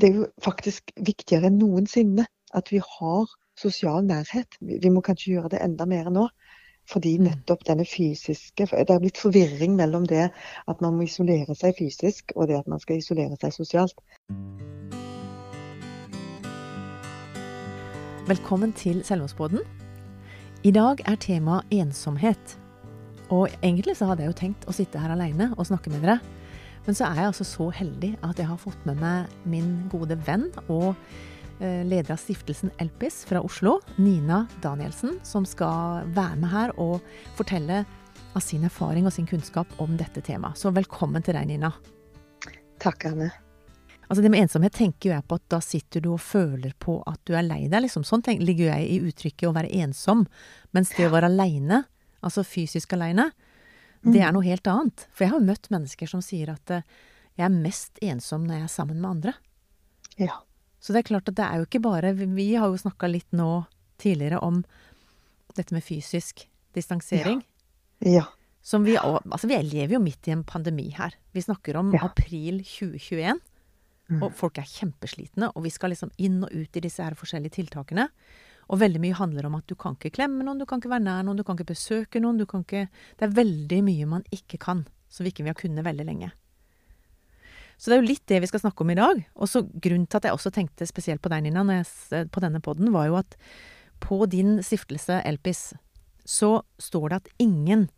det er jo faktisk viktigere enn noensinne at vi har sosial nærhet. Vi må kanskje gjøre det enda mer nå. Fordi Mm. nettopp denne fysiske Det er blitt forvirring mellom det at man må isolere seg fysisk, og det at man skal isolere seg sosialt. Velkommen til Selvmordsbåten. I dag er temaet ensomhet. Og egentlig så hadde jeg jo tenkt å sitte her alene og snakke med dere. Men så er jeg altså så heldig at jeg har fått med meg min gode venn og eh, leder av stiftelsen Elpis fra Oslo, Nina Danielsen, som skal være med her og fortelle av sin erfaring og sin kunnskap om dette temaet. Så velkommen til deg, Nina. Takk, Anne. Altså Det med ensomhet tenker jo jeg på at da sitter du og føler på at du er lei deg. liksom. Sånn ligger jeg i uttrykket å være ensom. Mens det å være aleine, altså fysisk aleine, det er noe helt annet. For jeg har jo møtt mennesker som sier at eh, jeg er mest ensom når jeg er sammen med andre. Ja. Så det er klart at det er jo ikke bare Vi har jo snakka litt nå tidligere om dette med fysisk distansering. Ja. Som vi, altså vi lever jo midt i en pandemi her. Vi snakker om Ja. april 2021. Mm. Og folk er kjempeslitne, og vi skal liksom inn og ut i disse her forskjellige tiltakene. Og veldig mye handler om at du kan ikke klemme noen, du kan ikke være nær noen, du kan ikke besøke noen. du kan ikke... Det er veldig mye man ikke kan, som vi ikke har kunnet veldig lenge. Så det er jo litt det vi skal snakke om i dag. Og så grunnen til at jeg også tenkte spesielt på deg, Nina, jeg, på denne podden, var jo at på din stiftelse Elpis så står det at ingen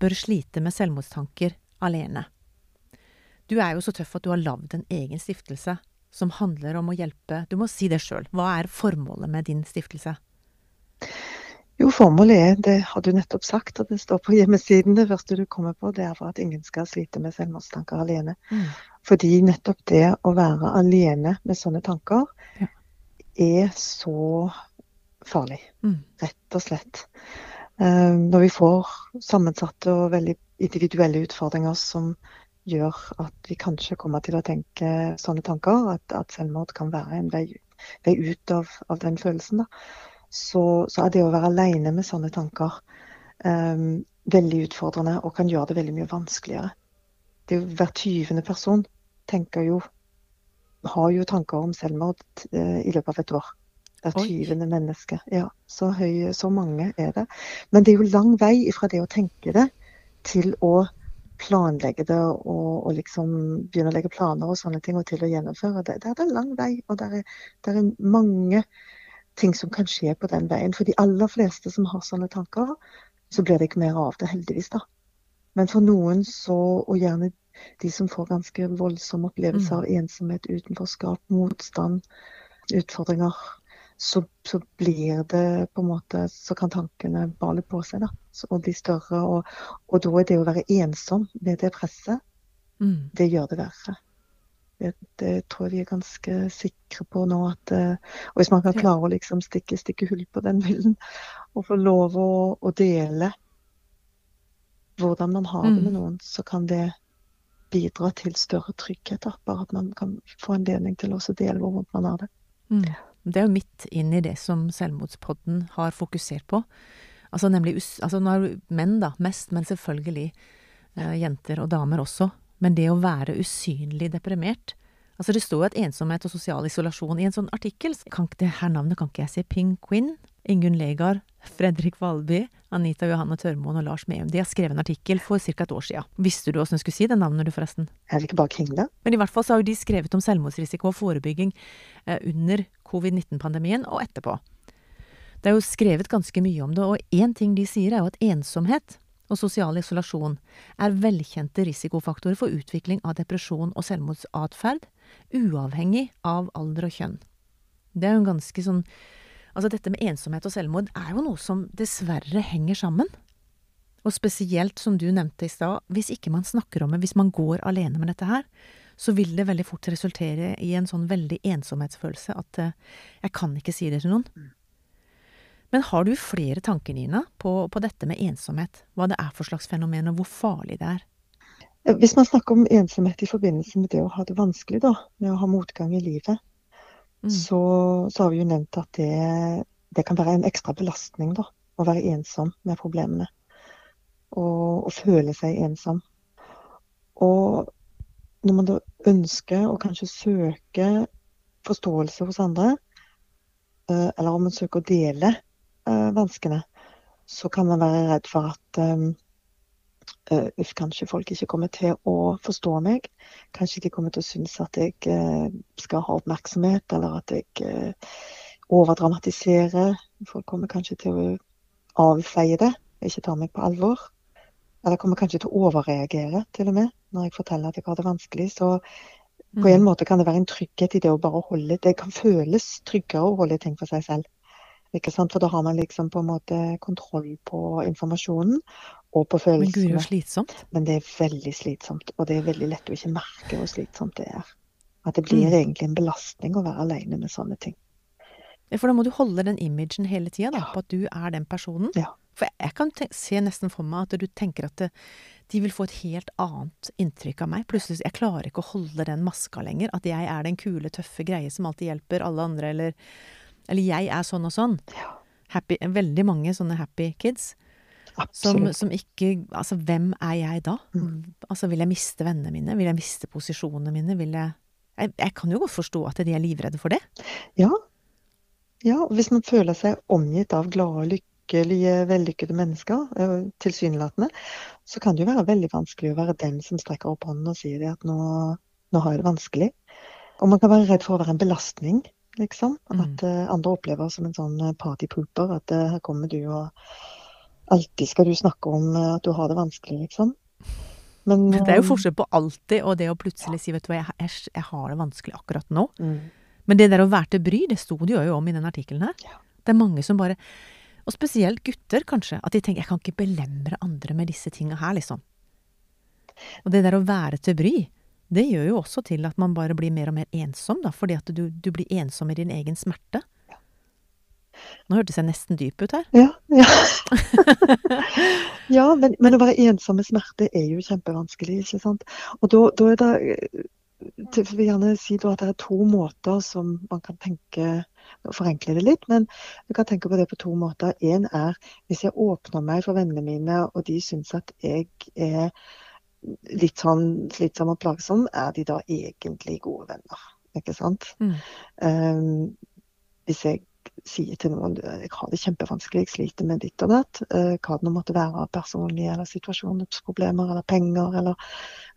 bør slite med selvmordstanker alene. Du er jo så tøff at du har lagd en egen stiftelse som handler om å hjelpe Du må si det sjøl. Hva er formålet med din stiftelse? Jo, formålet er, det har du nettopp sagt, og det står på hjemmesiden. Det første du kommer på, det er for at ingen skal slite med selvmordstanker alene. Fordi nettopp det å være alene med sånne tanker Ja. er så farlig. Mm. Rett og slett. Eh, når vi får sammensatte og veldig individuelle utfordringer som gjør at vi kanskje kommer til å tenke sånne tanker, at, at selvmord kan være en vei, vei ut av, av den følelsen. Så, så er det å være alene med sånne tanker um, veldig utfordrende og kan gjøre det veldig mye vanskeligere. Det er jo Hver tyvende person tenker jo har jo tanker om selvmord uh, i løpet av et år. Hver tyvende menneske. Ja, så, høy, så mange er det. Men det er jo lang vei fra det å tenke det til å planlegge det og, og liksom begynne å legge planer og sånne ting, og til å gjennomføre det. Der er det lang vei, og der er, der er mange ting som kan skje på den veien. For de aller fleste som har sånne tanker, så blir det ikke mer av det, heldigvis, da. Men for noen så, og gjerne de som får ganske voldsomme opplevelser av ensomhet, utenforskap, motstand, utfordringer, så, så blir det på en måte Så kan tankene bale på seg, da. Og bli større. Og, og da er det å være ensom med det presset, Mm. det gjør det verre. Det, det tror jeg vi er ganske sikre på nå. at eh, Og hvis man kan klare å liksom stikke, stikke hull på den bilden, og få lov å, å dele hvordan man har det med Mm. noen, så kan det bidra til større trygghet. Da. Bare at man kan få anledning til å også dele hvor vondt man har det. Mm. Det er jo midt inn i det som Selvmordspodden har fokusert på. Altså nemlig altså menn, da, mest, men selvfølgelig eh, jenter og damer også. Men det å være usynlig deprimert. Altså Det står jo at ensomhet og sosial isolasjon i en sånn artikkel. Kan, det her navnet kan ikke jeg si. Ping Quinn, Ingunn Legard, Fredrik Valby, Anita Johanne Tørmoen og Lars Meum. De har skrevet en artikkel for ca. et år siden. Visste du åssen du skulle si det navnet, du forresten? Er det ikke bare kringle? Men i hvert fall så har jo de skrevet om selvmordsrisiko og forebygging eh, under covid-19-pandemien og etterpå. Det er jo skrevet ganske mye om det, og én ting de sier er jo at ensomhet og sosial isolasjon er velkjente risikofaktorer for utvikling av depresjon og selvmordsatferd, uavhengig av alder og kjønn. Det er jo en ganske sånn Altså dette med ensomhet og selvmord er jo noe som dessverre henger sammen. Og spesielt, som du nevnte i stad, hvis ikke man snakker om det, hvis man går alene med dette her, så vil det veldig fort resultere i en sånn veldig ensomhetsfølelse at eh, jeg kan ikke si det til noen. Men har du flere tanker, Nina, på, på dette med ensomhet? Hva det er for slags fenomen, og hvor farlig det er? Hvis man snakker om ensomhet i forbindelse med det å ha det vanskelig, da, med å ha motgang i livet, Mm. så, så har vi jo nevnt at det, det kan være en ekstra belastning da, å være ensom med problemene. Og, og føle seg ensom. Og når man da ønsker å kanskje søke forståelse hos andre, eh, eller om man søker å dele eh, vanskene, så kan man være redd for at um, uff, kanskje folk ikke kommer til å forstå meg. Kanskje de kommer til å synes at jeg uh, skal ha oppmerksomhet, eller at jeg uh, overdramatiserer. Folk kommer kanskje til å avfeie det, ikke ta meg på alvor. Eller kommer kanskje til å overreagere, til og med, når jeg forteller at jeg har det vanskelig. Så på en mm. måte kan det være en trygghet i det å bare holde Det kan føles tryggere å holde ting for seg selv. For da har man liksom på en måte kontroll på informasjonen og på følelsene. Men gud, det er slitsomt. Men det er veldig slitsomt. Og det er veldig lett å ikke merke hvor slitsomt det er. At det blir mm. egentlig en belastning å være alene med sånne ting. For da må du holde den imagen hele tida, ja. på at du er den personen. Ja. For jeg kan se nesten for meg at du tenker at det, de vil få et helt annet inntrykk av meg. Plutselig, Jeg klarer ikke å holde den maska lenger. At jeg er den kule, tøffe greie som alltid hjelper alle andre, eller eller jeg er sånn og sånn. Happy, veldig mange sånne happy kids. Som, som, ikke Altså, hvem er jeg da? Mm. Altså, vil jeg miste vennene mine? Vil jeg miste posisjonene mine? Vil jeg jeg, jeg kan jo godt forstå at de er livredde for det. Ja. ja. Hvis man føler seg omgitt av glade, lykkelige, vellykkede mennesker, eh, tilsynelatende, så kan det jo være veldig vanskelig å være den som strekker opp hånden og sier at nå, nå har jeg det vanskelig. Og man kan være redd for å være en belastning liksom. Mm. At mm. andre opplever som en sånn eh, partypooper. At her kommer du og alltid skal du snakke om uh, at du har det vanskelig, liksom. Men, det er jo forskjell på alltid og det å plutselig si vet du hva, jeg, jeg, jeg har det vanskelig akkurat nå. Mm. Men det der å være til bry, det sto det jo om i den artikkelen her. Ja. Det er mange som bare Og spesielt gutter, kanskje. At de tenker jeg kan ikke belemre andre med disse tinga her, liksom. Og det der å være til bry, det gjør jo også til at man bare blir mer og mer ensom, da, fordi at du, du blir ensom i din egen smerte. Nå hørtes jeg nesten dyp ut her. Ja, ja. ja men, men, å være ensom med smerte er jo kjempevanskelig, ikke sant. Og da, da er det jeg vil gjerne si at det er to måter som man kan tenke Forenkle det litt, men du kan tenke på det på to måter. Én er hvis jeg åpner meg for vennene mine, og de syns at jeg er litt sånn slitsom og plagsom, er de da egentlig gode venner. Ikke sant? Mm. Um, hvis jeg sier til noen jeg har det kjempevanskelig, jeg sliter med ditt og datt, uh, hva det nå måtte være av personlige eller situasjonsproblemer eller penger eller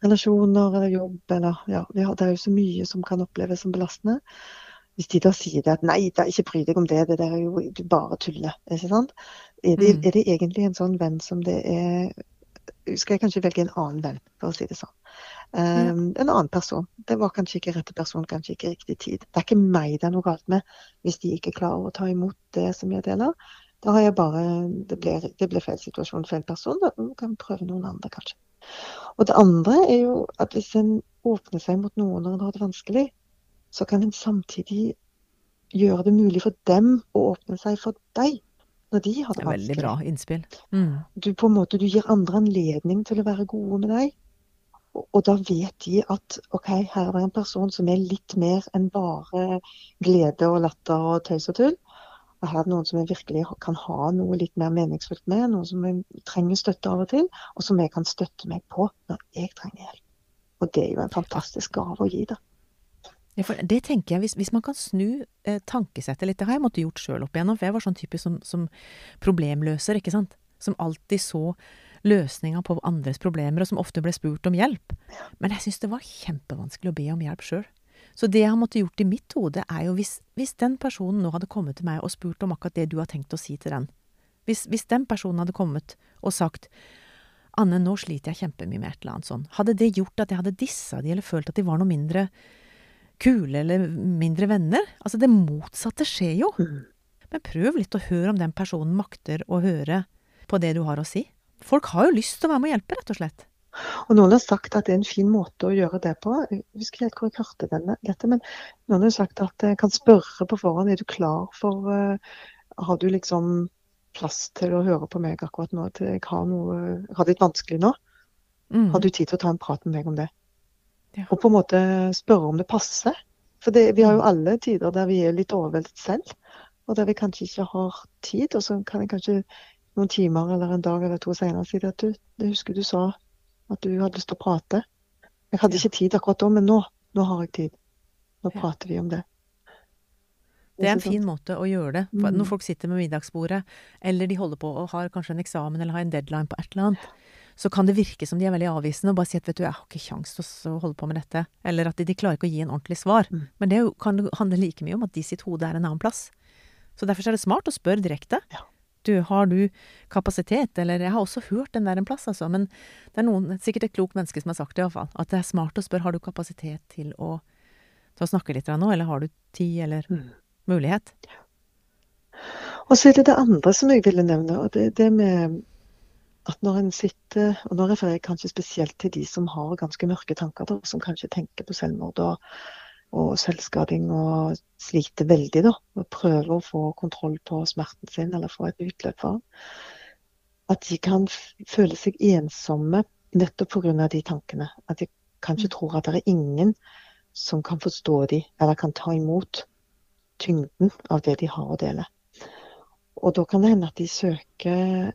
relasjoner eller jobb eller ja, Det er jo så mye som kan oppleves som belastende. Hvis de da sier det at nei, da, ikke bry deg om det, det der er jo du bare tuller. Er det, mm. er det egentlig en sånn venn som det er skal jeg kanskje velge en annen venn, for å si det sånn. Um. En annen person. Det var kanskje ikke rette person, kanskje ikke riktig tid. Det er ikke meg det er noe galt med hvis de ikke klarer å ta imot det som jeg deler. Da har jeg bare Det ble, det ble feil situasjon, feil person. Da kan vi prøve noen andre, kanskje. Og det andre er jo at hvis en åpner seg mot noen når en har det vanskelig, så kan en samtidig gjøre det mulig for dem å åpne seg for deg når de har det vanskelig. Veldig bra innspill. Mm. Du, på en måte, du gir andre anledning til å være gode med deg. Og, og, da vet de at OK, her er det en person som er litt mer enn bare glede og latter og tøys og tull. Og her er det noen som jeg virkelig kan ha noe litt mer meningsfullt med. Noen som jeg trenger støtte av og til, og som jeg kan støtte meg på når jeg trenger hjelp. Og det er jo en fantastisk gave å gi, da. Det tenker jeg, hvis, hvis man kan snu eh, tankesettet litt Det har jeg måttet gjort sjøl opp igjennom, for jeg var sånn typisk som, som, problemløser, ikke sant. Som alltid så løsninga på andres problemer, og som ofte ble spurt om hjelp. Men jeg syns det var kjempevanskelig å be om hjelp sjøl. Så det jeg har måttet gjort i mitt hode, er jo hvis, hvis, den personen nå hadde kommet til meg og spurt om akkurat det du har tenkt å si til den Hvis, hvis den personen hadde kommet og sagt Anne, nå sliter jeg kjempemye med et eller annet sånn. Hadde det gjort at jeg hadde dissa de, eller følt at de var noe mindre kule eller mindre venner. Altså, det motsatte skjer jo. Mm. Men prøv litt å høre om den personen makter å høre på det du har å si. Folk har jo lyst til å være med og hjelpe, rett og slett. Og Noen har sagt at det er en fin måte å gjøre det på. Jeg husker helt hvor jeg hørte denne, dette, men noen har sagt at jeg kan spørre på forhånd er du klar for uh, Har du liksom plass til å høre på meg akkurat nå? Til jeg har, noe, har det litt vanskelig nå? Mm. Har du tid til å ta en prat med meg om det? Ja. Og på en måte spørre om det passer. For det, vi har jo mm. alle tider der vi er litt overveldet selv, og der vi kanskje ikke har tid. Og så kan jeg kanskje noen timer eller en dag eller to senere si at du, det husker du sa at du hadde lyst til å prate. Jeg hadde ikke tid akkurat da, men nå, nå har jeg tid. Nå prater vi om det. Det er en fin måte å gjøre det. For Mm. når folk sitter med middagsbordet, eller de holder på og har kanskje en eksamen eller har en deadline på et eller annet, så kan det virke som de er veldig avvisende og bare si at vet du, jeg har ikke kjangs til å holde på med dette. Eller at de, de klarer ikke å gi en ordentlig svar. Mm. Men det kan handle like mye om at de sitt hode er en annen plass. Så derfor er det smart å spørre direkte. Ja. Du, har du kapasitet? Eller jeg har også hørt den der en plass, altså. Men det er noen, sikkert et klokt menneske som har sagt det iallfall. At det er smart å spørre har du kapasitet til å, til å snakke litt nå, eller har du tid eller Mm. mulighet? Og så er det det andre som jeg ville nevne, og det det med at når en sitter Og nå refererer jeg kanskje spesielt til de som har ganske mørke tanker, da, som kanskje tenker på selvmord og, og selvskading og sliter veldig, da. Og prøver å få kontroll på smerten sin eller få et utløp for den. At de kan føle seg ensomme nettopp pga. de tankene. At de kanskje tror at det er ingen som kan forstå dem, eller kan ta imot tyngden av det de har å dele. Og da kan det hende at de søker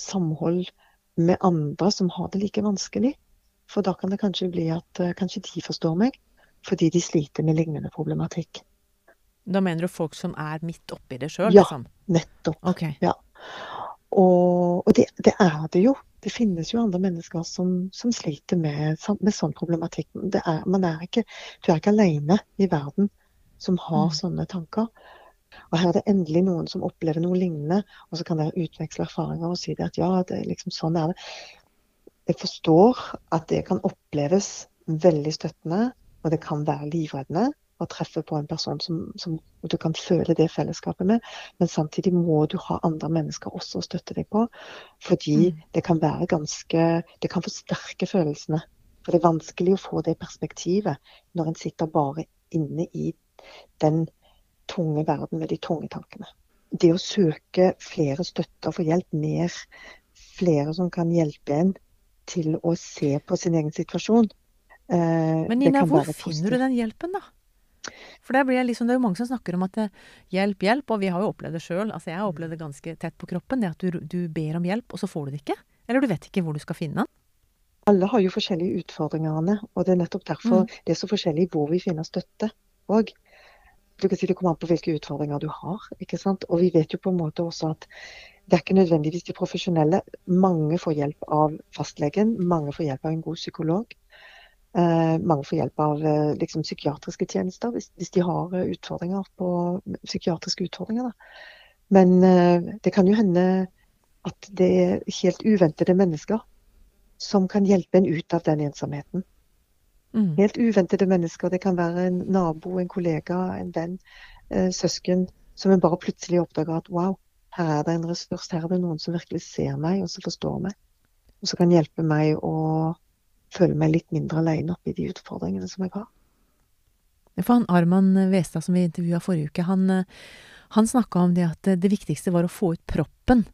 samhold med andre som har det like vanskelig. For da kan det kanskje bli at eh, kanskje de forstår meg, fordi de sliter med lignende problematikk. Da mener du folk som er midt oppi det sjøl, Ja. liksom? Nettopp. Ok. Og, og det, det er det jo. Det finnes jo andre mennesker som, som sliter med, med sånn problematikk. Det er, man er ikke, du er ikke alene i verden som har Mm. sånne tanker. Og her er det endelig noen som opplever noe lignende, og så kan dere utveksle erfaringer og si det at ja, det er liksom sånn er det. Jeg forstår at det kan oppleves veldig støttende, og det kan være livreddende å treffe på en person som, som du kan føle det fellesskapet med. Men samtidig må du ha andre mennesker også å støtte deg på. Fordi Mm. det kan være ganske Det kan forsterke følelsene. For det er vanskelig å få det perspektivet når en sitter bare inne i den tunge verden med de tunge tankene. Det å søke flere støtter få hjelp, mer flere som kan hjelpe en til å se på sin egen situasjon. eh, Men Nina, hvor finner du den hjelpen, da? For der blir jeg liksom, Det er jo mange som snakker om at eh, hjelp, hjelp, og vi har jo opplevd det sjøl. Altså, jeg har opplevd det ganske tett på kroppen, det at du, du ber om hjelp, og så får du det ikke. Eller du vet ikke hvor du skal finne den. Alle har jo forskjellige utfordringer, Anne, og det er nettopp derfor Mm. det er så forskjellig hvor vi finner støtte òg. Du kan si Det kommer an på hvilke utfordringer du har. ikke sant? Og vi vet jo på en måte også at det er ikke nødvendigvis de profesjonelle. Mange får hjelp av fastlegen, mange får hjelp av en god psykolog. Eh, mange får hjelp av eh, liksom, psykiatriske tjenester hvis, hvis de har eh, utfordringer på psykiatriske utfordringer. Da. Men eh, det kan jo hende at det er helt uventede mennesker som kan hjelpe en ut av den ensomheten. Mm. Helt uventede mennesker. Det kan være en nabo, en kollega, en venn, eh, søsken, som en bare plutselig oppdager at wow, her er det en ressurs, her er det noen som virkelig ser meg, og som forstår meg. Og som kan hjelpe meg å føle meg litt mindre alene oppi de utfordringene som jeg har. For han Arman Westad som vi intervjua forrige uke, han, eh, han snakka om det at eh, det viktigste var å få ut proppen.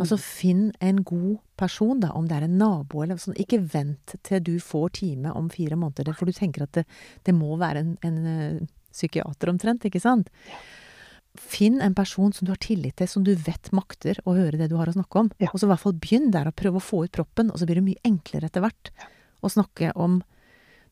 Altså finn en god person, da, om det er en nabo eller sånn. Ikke vent til du får time om fire måneder, for du tenker at det, det må være en, en eh, psykiater omtrent, ikke sant? Finn en person som du har tillit til, som du vet makter å høre det du har å snakke om. Ja. Og så i hvert fall begynn der å prøve å få ut proppen, og så blir det mye enklere etter hvert å snakke om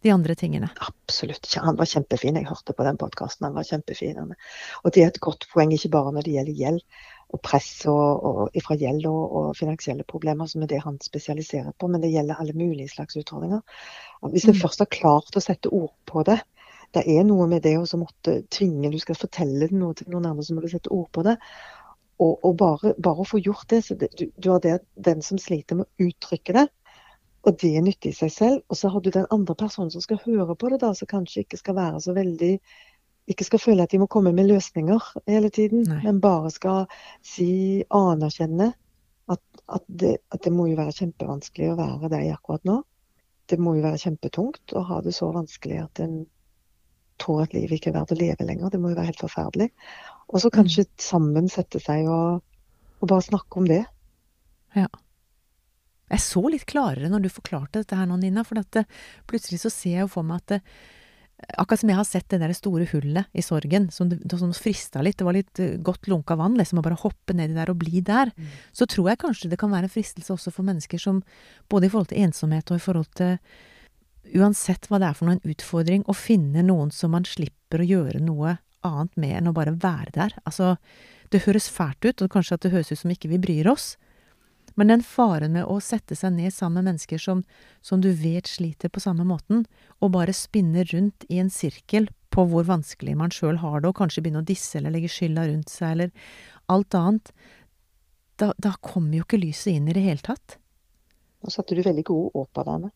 de andre tingene. Absolutt. Han var kjempefin. Jeg hørte på den podkasten. Han var kjempefin. Og det er et godt poeng, ikke bare når det gjelder gjeld og press og, og, fra gjeld og, og finansielle problemer, som er det han spesialiserer på, men det gjelder alle mulige slags utfordringer. Hvis en Mm. først har klart å sette ord på det, det er noe med det å måtte tvinge Du skal fortelle noe til noen andre, så må du sette ord på det. Og, og bare, bare å få gjort det, så det, du, du har det, den som sliter med å uttrykke det, og det er nyttig i seg selv. Og så har du den andre personen som skal høre på det, da, som kanskje ikke skal være så veldig Ikke skal føle at de må komme med løsninger hele tiden, Nei. men bare skal si anerkjenne at, at, det, at det må jo være kjempevanskelig å være deg akkurat nå. Det må jo være kjempetungt å ha det så vanskelig at en tror at livet ikke er verdt å leve lenger. Det må jo være helt forferdelig. Og så kanskje sammen sette seg og, og bare snakke om det. Jeg så litt klarere når du forklarte dette her nå, Nina, for at det, plutselig så ser jeg jo for meg at det, Akkurat som jeg har sett det der store hullet i sorgen, som, som frista litt, det var litt eh, godt lunka vann, liksom å bare hoppe nedi der og bli der, så tror jeg kanskje det kan være en fristelse også for mennesker som, både i forhold til ensomhet og i forhold til Uansett hva det er for noe, en utfordring, å finne noen som man slipper å gjøre noe annet med enn å bare være der. Altså, det høres fælt ut, og kanskje at det høres ut som ikke vi bryr oss. Men den faren med å sette seg ned sammen med mennesker som, som du vet sliter på samme måten, og bare spinne rundt i en sirkel på hvor vanskelig man sjøl har det, og kanskje begynne å disse eller legge skylda rundt seg, eller alt annet, da, da kommer jo ikke lyset inn i det hele tatt. Nå satte du veldig gode ord på det, Anne.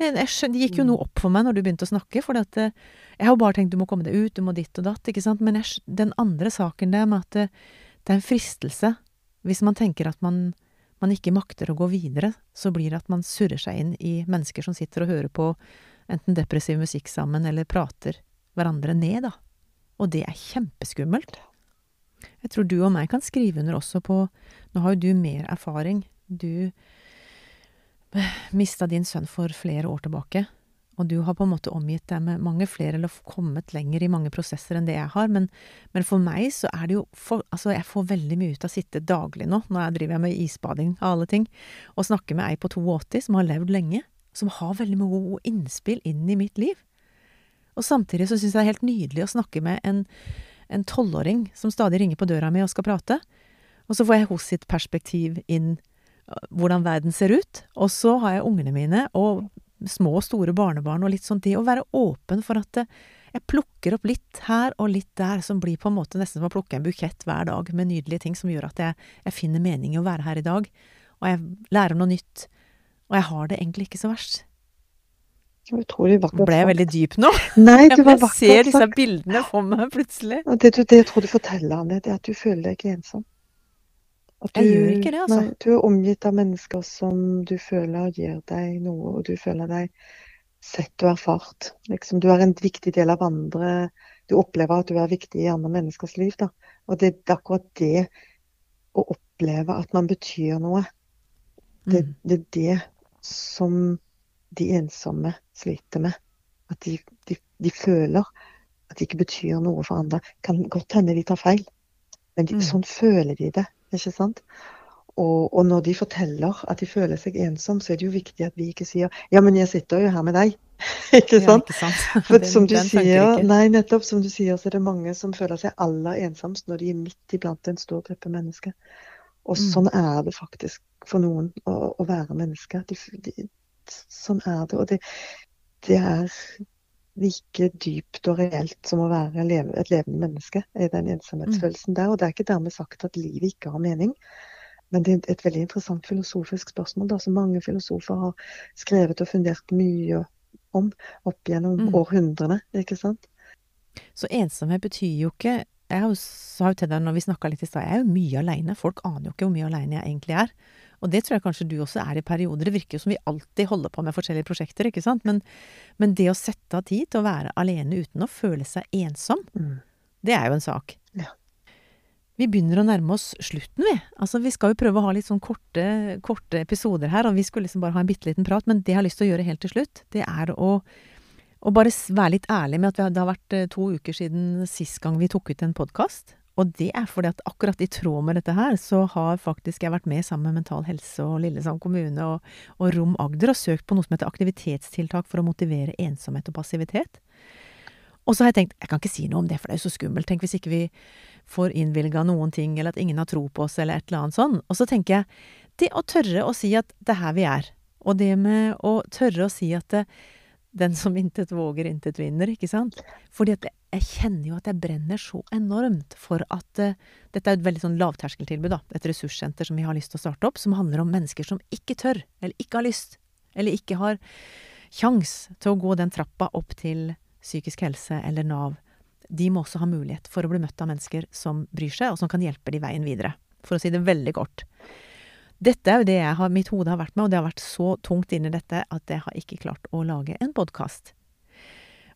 Det gikk jo noe opp for meg når du begynte å snakke, for jeg har jo bare tenkt du må komme deg ut, du må ditt og datt, ikke sant, men jeg, den andre saken der med at det, det, er en fristelse, hvis man tenker at man, man ikke makter å gå videre, så blir det at man surrer seg inn i mennesker som sitter og hører på enten depressiv musikk sammen, eller prater hverandre ned, da. Og det er kjempeskummelt. Jeg tror du og meg kan skrive under også på Nå har jo du mer erfaring. Du mista din sønn for flere år tilbake. Og du har på en måte omgitt deg med mange flere, eller kommet lenger i mange prosesser enn det jeg har. Men, men for meg så er det jo for, Altså, jeg får veldig mye ut av å sitte daglig nå, jeg driver med isbading av alle ting, og snakke med ei på 82 som har levd lenge. Som har veldig mye gode innspill inn i mitt liv. Og samtidig så syns jeg det er helt nydelig å snakke med en tolvåring som stadig ringer på døra mi og skal prate. Og så får jeg hos sitt perspektiv inn hvordan verden ser ut. Og så har jeg ungene mine og små og store barnebarn og litt sånn det å være åpen for at jeg plukker opp litt her og litt der, som blir på en måte nesten som å plukke en bukett hver dag med nydelige ting som gjør at jeg, jeg finner mening i å være her i dag. Og jeg lærer noe nytt. Og jeg har det egentlig ikke så verst. Utrolig vakkert Ble jeg veldig dyp nå? Nei, du var vakkert Jeg ser disse bildene for meg plutselig. Det, det, det jeg tror du forteller, Anne, det er at du føler deg ikke ensom. Du, jeg gjør ikke det, altså. Nei, du er omgitt av mennesker som du føler gir deg noe, og du føler deg sett og erfart. Liksom, du er en viktig del av andre. Du opplever at du er viktig i andre menneskers liv. Da. Og det er akkurat det å oppleve at man betyr noe. Det, mm. det er det som de ensomme sliter med. At de, de, de, føler at de ikke betyr noe for andre. Kan godt hende de tar feil, men de, mm. sånn føler de det. Ikke sant? Og, og, når de forteller at de føler seg ensom, så er det jo viktig at vi ikke sier 'ja, men jeg sitter jo her med deg'. ikke sant? Ja, ikke sant? For som du sier, nei, nettopp som du sier, så er det mange som føler seg aller ensomst når de er midt iblant en stor gruppe mennesker. Og mm. sånn er det faktisk for noen å, å være menneske. De, de, Sånn er det. Og det, det er like dypt og reelt som å være et levende menneske, i den ensomhetsfølelsen der. Og det er ikke dermed sagt at livet ikke har mening. Men det er et veldig interessant filosofisk spørsmål da, som mange filosofer har skrevet og fundert mye om opp gjennom mm. århundrene. ikke sant? Så ensomhet betyr jo ikke Jeg sa jo til deg når vi snakka litt i stad, jeg er jo mye aleine. Folk aner jo ikke hvor mye aleine jeg egentlig er. Og det tror jeg kanskje du også er i perioder. Det virker jo som vi alltid holder på med forskjellige prosjekter, ikke sant. Men, men det å sette av tid til å være alene uten å føle seg ensom, mm. det er jo en sak. Ja. Vi begynner å nærme oss slutten, vi. Altså, vi skal jo prøve å ha litt sånn korte, korte episoder her, og vi skulle liksom bare ha en bitte liten prat. Men det jeg har lyst til å gjøre helt til slutt, det er å, å bare være litt ærlig med at det har vært eh, to uker siden sist gang vi tok ut en podkast. Og det er fordi at akkurat i tråd med dette her, så har faktisk jeg vært med sammen med Mental Helse og Lillesand kommune og, og Rom Agder og søkt på noe som heter aktivitetstiltak for å motivere ensomhet og passivitet. Og så har jeg tenkt, jeg kan ikke si noe om det, for det er jo så skummelt. Tenk hvis ikke vi får innvilga noen ting, eller at ingen har tro på oss, eller et eller annet sånn. Og så tenker jeg, det å tørre å si at det er her vi er, og det med å tørre å si at det, den som intet våger, intet vinner, ikke sant? Fordi at jeg kjenner jo at jeg brenner så enormt for at uh, Dette er et veldig sånn lavterskeltilbud, da. Et ressurssenter som vi har lyst til å starte opp, som handler om mennesker som ikke tør, eller ikke har lyst, eller ikke har kjangs til å gå den trappa opp til psykisk helse eller Nav. De må også ha mulighet for å bli møtt av mennesker som bryr seg, og som kan hjelpe de veien videre. For å si det veldig kort. Dette er jo det har, mitt hode har vært med, og det har vært så tungt inni dette at jeg har ikke klart å lage en podkast.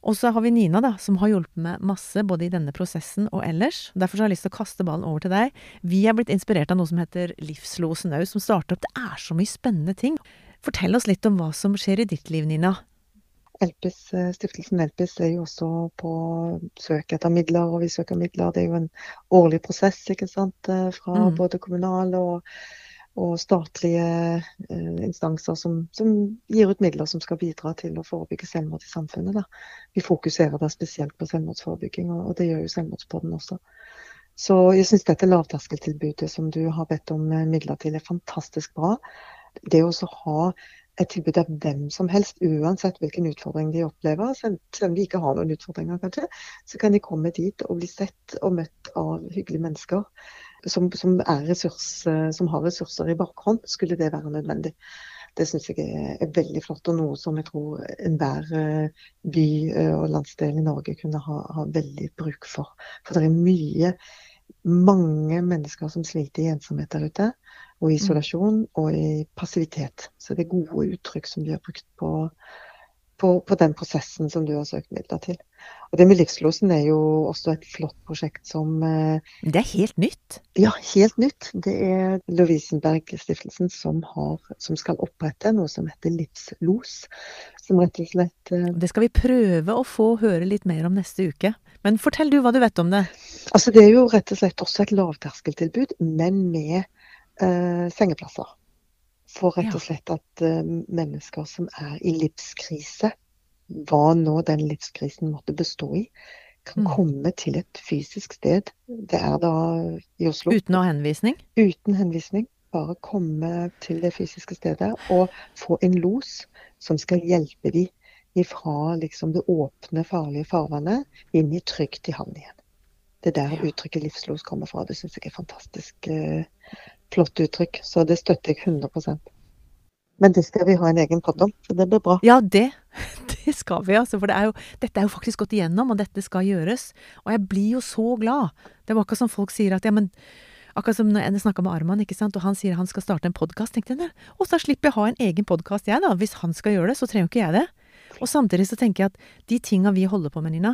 Og så har vi Nina, da, som har hjulpet meg masse, både i denne prosessen og ellers. Derfor har jeg lyst til å kaste ballen over til deg. Vi er blitt inspirert av noe som heter Livslosen òg, som starter opp. Det er så mye spennende ting. Fortell oss litt om hva som skjer i ditt liv, Nina. Elpis, eh, Stiftelsen Elpis er jo også på søk etter midler, og vi søker midler. Det er jo en årlig prosess ikke sant? Eh, fra mm. både kommunal og og statlige eh, instanser som, som, gir ut midler som skal bidra til å forebygge selvmord i samfunnet. Da. Vi fokuserer da spesielt på selvmordsforebygging, og, det gjør jo Selvmordspodden også. Så jeg syns dette lavterskeltilbudet som du har bedt om eh, midler til, er fantastisk bra. Det å ha et tilbud av hvem som helst, uansett hvilken utfordring de opplever. Selv om de ikke har noen utfordringer, kanskje, så kan de komme dit og bli sett og møtt av hyggelige mennesker som, som, ressurs, som, har ressurser i bakhånd, skulle det være nødvendig. Det syns jeg er, veldig flott, og noe som jeg tror enhver eh, by eh, og landsdel i Norge kunne ha, ha veldig bruk for. For det er mye, mange mennesker som sliter i ensomhet der ute, og i mm. isolasjon og i passivitet. Så det er gode uttrykk som de har brukt på, på, på den prosessen som du har søkt midler til. Og det med Livslosen er jo også et flott prosjekt som eh, Det er helt nytt? Ja, helt nytt. Det er Lovisenberg-stiftelsen som, som, skal opprette noe som heter Livslos. Som rett og slett eh, Det skal vi prøve å få høre litt mer om neste uke. Men fortell du hva du vet om det. Altså Det er jo rett og slett også et lavterskeltilbud, men med eh, sengeplasser. For rett og slett at eh, mennesker som er i livskrise, hva nå den livskrisen måtte bestå i, kan mm. komme til et fysisk sted. Det er da i Oslo. Uten å ha henvisning? Uten henvisning. Bare komme til det fysiske stedet og få en los som skal hjelpe de ifra liksom, det åpne, farlige farvannet inn i trygt i havn igjen. Det er der uttrykket 'livslos' kommer fra. Det syns jeg er fantastisk eh, flott uttrykk. Så det støtter jeg 100% men det skal vi ha en egen podd om, så det blir bra. Ja, det, det skal vi, altså. For det er jo, dette er jo faktisk gått igjennom, og dette skal gjøres. Og jeg blir jo så glad. Det var akkurat som folk sier at ja, men Akkurat som når jeg snakka med Arman, ikke sant, og han sier han skal starte en podkast, tenkte jeg og så slipper jeg ha en egen podkast, jeg, da. Hvis han skal gjøre det, så trenger jo ikke jeg det. Og samtidig så tenker jeg at de tinga vi holder på med, Nina,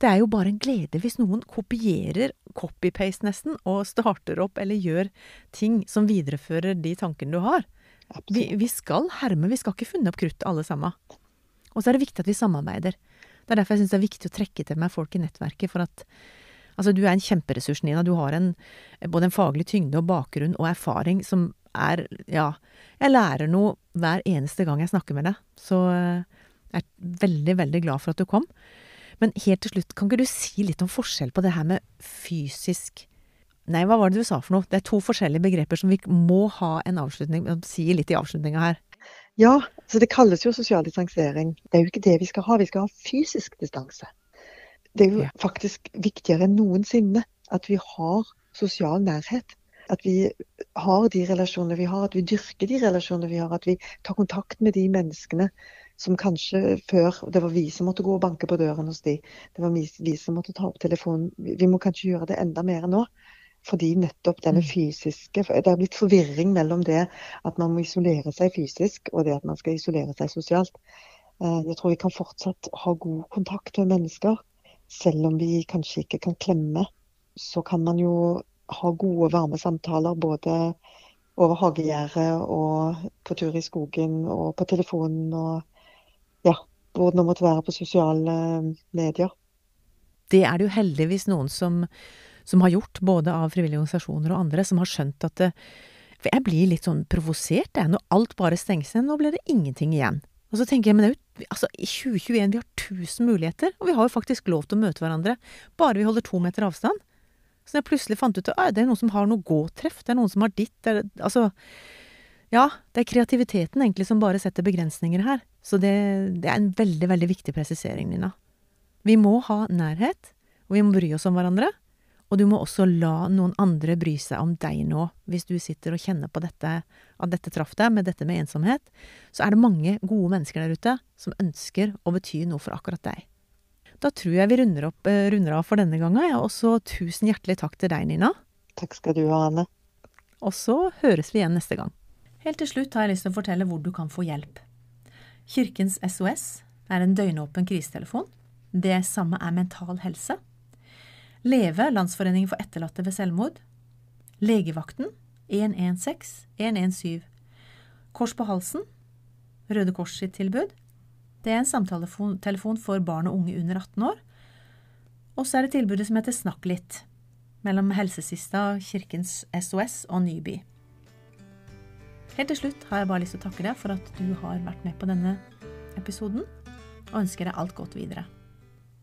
det er jo bare en glede hvis noen kopierer, copy-paste nesten, og starter opp eller gjør ting som viderefører de tankene du har. Vi, vi, skal herme, vi skal ikke funne opp kruttet alle sammen. Og så er det viktig at vi samarbeider. Det er derfor jeg syns det er viktig å trekke til meg folk i nettverket. For at altså, du er en kjemperessurs, Nina. Du har en, både en faglig tyngde og bakgrunn og erfaring som er Ja, jeg lærer noe hver eneste gang jeg snakker med deg. Så eh, jeg er veldig, veldig glad for at du kom. Men helt til slutt, kan ikke du si litt om forskjell på det her med fysisk Nei, hva var det du sa for noe? Det er to forskjellige begreper som vi må ha en avslutning Si litt i avslutninga her. Ja, så det kalles jo sosial distansering. Det er jo ikke det vi skal ha. Vi skal ha fysisk distanse. Det er jo ja. faktisk viktigere enn noensinne at vi har sosial nærhet. At vi har de relasjonene vi har, at vi dyrker de relasjonene vi har. At vi tar kontakt med de menneskene som kanskje før det var vi som måtte gå og banke på døren hos de. Det var vi som måtte ta opp telefonen. Vi må kanskje gjøre det enda mer nå. Fordi nettopp denne mm. fysiske Det har blitt forvirring mellom det at man må isolere seg fysisk, og det at man skal isolere seg sosialt. Eh, jeg tror vi kan fortsatt ha god kontakt med mennesker. Selv om vi kanskje ikke kan klemme, så kan man jo ha gode, varme samtaler både over hagegjerdet og på tur i skogen og på telefonen og ja, hvordan det måtte være på sosiale medier. Det er det jo heldigvis noen som som har gjort, både av frivillige organisasjoner og andre, som har skjønt at det, For jeg blir litt sånn provosert, jeg, når alt bare stenges ned. Nå blir det ingenting igjen. Og så tenker jeg, men det er jo altså, i 2021 vi har 1000 muligheter, og vi har jo faktisk lov til å møte hverandre, bare vi holder to meter avstand. Så jeg plutselig fant ut at det er noen som har noe gåtreff, det er noen som har ditt, det er, altså Ja, det er kreativiteten egentlig som bare setter begrensninger her. Så det, det er en veldig, veldig viktig presisering, Nina. Vi må ha nærhet, og vi må bry oss om hverandre. Og du må også la noen andre bry seg om deg nå, hvis du sitter og kjenner på dette, at dette traff deg, med dette med ensomhet. Så er det mange gode mennesker der ute som ønsker å bety noe for akkurat deg. Da tror jeg vi runder, opp, eh, runder av for denne gangen, ja, og så tusen hjertelig takk til deg, Nina. Takk skal du ha, Anne. Og så høres vi igjen neste gang. Helt til slutt har jeg lyst til å fortelle hvor du kan få hjelp. Kirkens SOS er en døgnåpen krisetelefon. Det samme er Mental Helse. Leve, Landsforeningen for etterlatte ved selvmord. Legevakten 116 117. Kors på halsen, Røde Kors sitt tilbud. Det er en samtaletelefon for barn og unge under 18 år. Og så er det tilbudet som heter Snakk litt, mellom Helsesista, Kirkens SOS og Nyby. Helt til slutt har jeg bare lyst til å takke deg for at du har vært med på denne episoden, og ønsker deg alt godt videre.